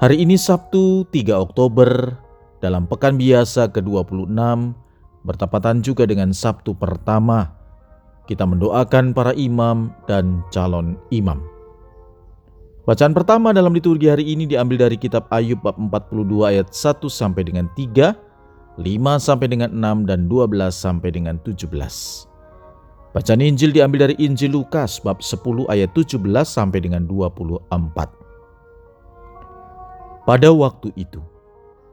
Hari ini Sabtu 3 Oktober dalam pekan biasa ke-26 bertepatan juga dengan Sabtu pertama. Kita mendoakan para imam dan calon imam. Bacaan pertama dalam liturgi hari ini diambil dari kitab Ayub bab 42 ayat 1 sampai dengan 3, 5 sampai dengan 6 dan 12 sampai dengan 17. Bacaan Injil diambil dari Injil Lukas bab 10 ayat 17 sampai dengan 24. Pada waktu itu,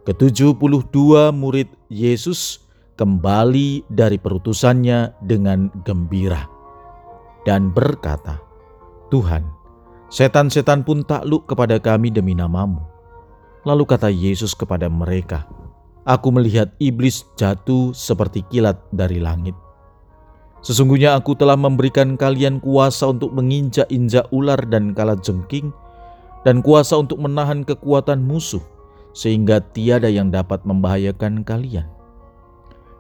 ke-72 murid Yesus kembali dari perutusannya dengan gembira dan berkata, Tuhan, setan-setan pun takluk kepada kami demi namamu. Lalu kata Yesus kepada mereka, Aku melihat iblis jatuh seperti kilat dari langit. Sesungguhnya aku telah memberikan kalian kuasa untuk menginjak-injak ular dan kalajengking, jengking, dan kuasa untuk menahan kekuatan musuh, sehingga tiada yang dapat membahayakan kalian.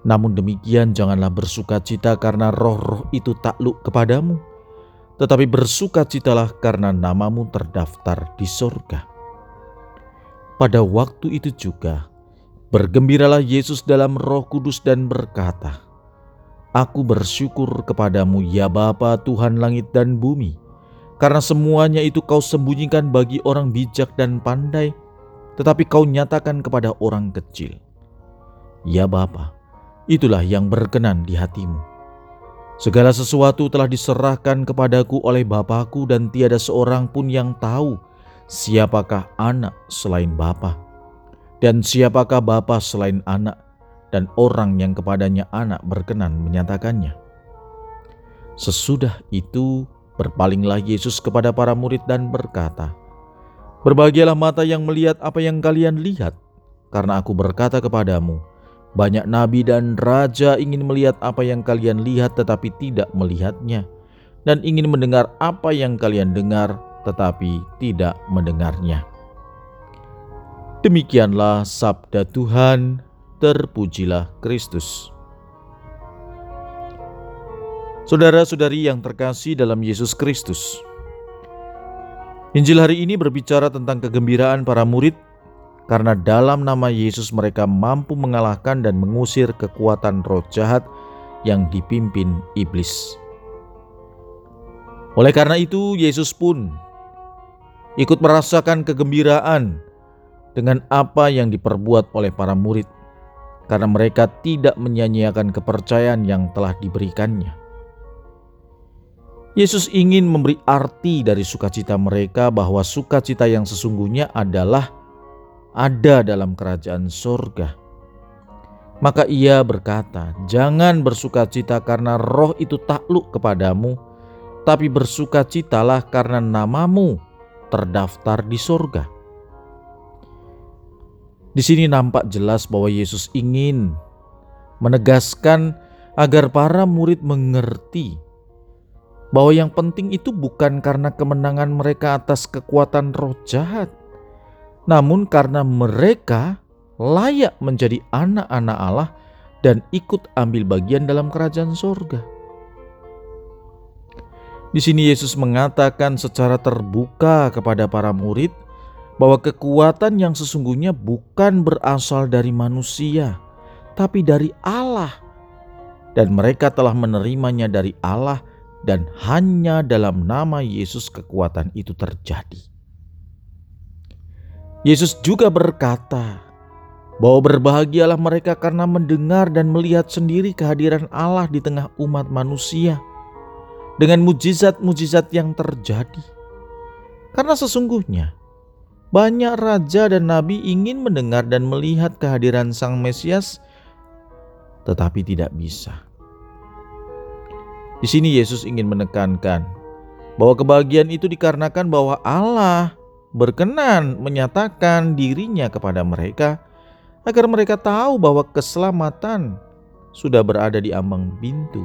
Namun demikian, janganlah bersuka cita karena roh-roh itu takluk kepadamu, tetapi bersukacitalah karena namamu terdaftar di sorga. Pada waktu itu juga, bergembiralah Yesus dalam roh kudus dan berkata, Aku bersyukur kepadamu ya Bapa Tuhan langit dan bumi, karena semuanya itu kau sembunyikan bagi orang bijak dan pandai, tetapi kau nyatakan kepada orang kecil. Ya Bapa, itulah yang berkenan di hatimu. Segala sesuatu telah diserahkan kepadaku oleh Bapakku dan tiada seorang pun yang tahu siapakah anak selain Bapa dan siapakah Bapa selain anak dan orang yang kepadanya anak berkenan menyatakannya. Sesudah itu Berpalinglah Yesus kepada para murid dan berkata, Berbahagialah mata yang melihat apa yang kalian lihat, karena aku berkata kepadamu, banyak nabi dan raja ingin melihat apa yang kalian lihat tetapi tidak melihatnya, dan ingin mendengar apa yang kalian dengar tetapi tidak mendengarnya. Demikianlah sabda Tuhan, terpujilah Kristus. Saudara-saudari yang terkasih dalam Yesus Kristus. Injil hari ini berbicara tentang kegembiraan para murid karena dalam nama Yesus mereka mampu mengalahkan dan mengusir kekuatan roh jahat yang dipimpin iblis. Oleh karena itu, Yesus pun ikut merasakan kegembiraan dengan apa yang diperbuat oleh para murid, karena mereka tidak menyia-nyiakan kepercayaan yang telah diberikannya. Yesus ingin memberi arti dari sukacita mereka bahwa sukacita yang sesungguhnya adalah ada dalam kerajaan sorga. Maka ia berkata, jangan bersukacita karena roh itu takluk kepadamu, tapi bersukacitalah karena namamu terdaftar di sorga. Di sini nampak jelas bahwa Yesus ingin menegaskan agar para murid mengerti bahwa yang penting itu bukan karena kemenangan mereka atas kekuatan roh jahat, namun karena mereka layak menjadi anak-anak Allah dan ikut ambil bagian dalam kerajaan sorga. Di sini Yesus mengatakan secara terbuka kepada para murid bahwa kekuatan yang sesungguhnya bukan berasal dari manusia, tapi dari Allah, dan mereka telah menerimanya dari Allah dan hanya dalam nama Yesus kekuatan itu terjadi. Yesus juga berkata bahwa berbahagialah mereka karena mendengar dan melihat sendiri kehadiran Allah di tengah umat manusia dengan mujizat-mujizat yang terjadi. Karena sesungguhnya banyak raja dan nabi ingin mendengar dan melihat kehadiran Sang Mesias, tetapi tidak bisa. Di sini Yesus ingin menekankan bahwa kebahagiaan itu dikarenakan bahwa Allah berkenan menyatakan dirinya kepada mereka agar mereka tahu bahwa keselamatan sudah berada di ambang pintu.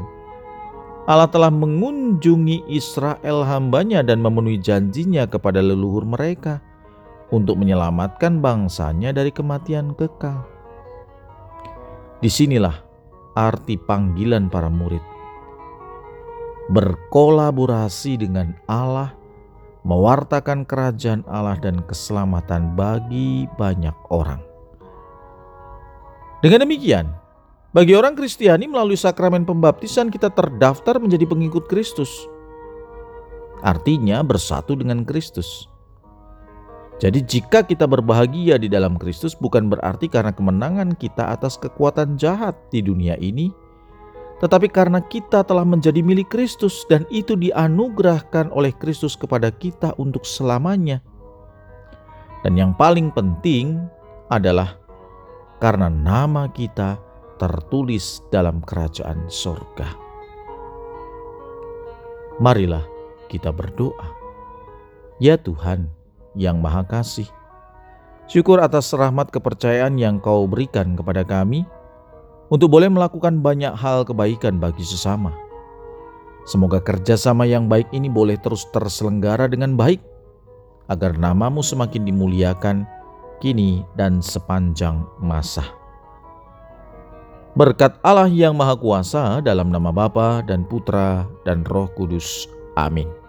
Allah telah mengunjungi Israel hambanya dan memenuhi janjinya kepada leluhur mereka untuk menyelamatkan bangsanya dari kematian kekal. Di sinilah arti panggilan para murid. Berkolaborasi dengan Allah, mewartakan kerajaan Allah dan keselamatan bagi banyak orang. Dengan demikian, bagi orang Kristiani melalui sakramen pembaptisan kita terdaftar menjadi pengikut Kristus. Artinya bersatu dengan Kristus. Jadi jika kita berbahagia di dalam Kristus bukan berarti karena kemenangan kita atas kekuatan jahat di dunia ini, tetapi karena kita telah menjadi milik Kristus dan itu dianugerahkan oleh Kristus kepada kita untuk selamanya. Dan yang paling penting adalah karena nama kita tertulis dalam kerajaan sorga. Marilah kita berdoa. Ya Tuhan, yang Maha Kasih. Syukur atas rahmat kepercayaan yang Kau berikan kepada kami untuk boleh melakukan banyak hal kebaikan bagi sesama. Semoga kerjasama yang baik ini boleh terus terselenggara dengan baik, agar namamu semakin dimuliakan kini dan sepanjang masa. Berkat Allah yang Maha Kuasa dalam nama Bapa dan Putra dan Roh Kudus. Amin.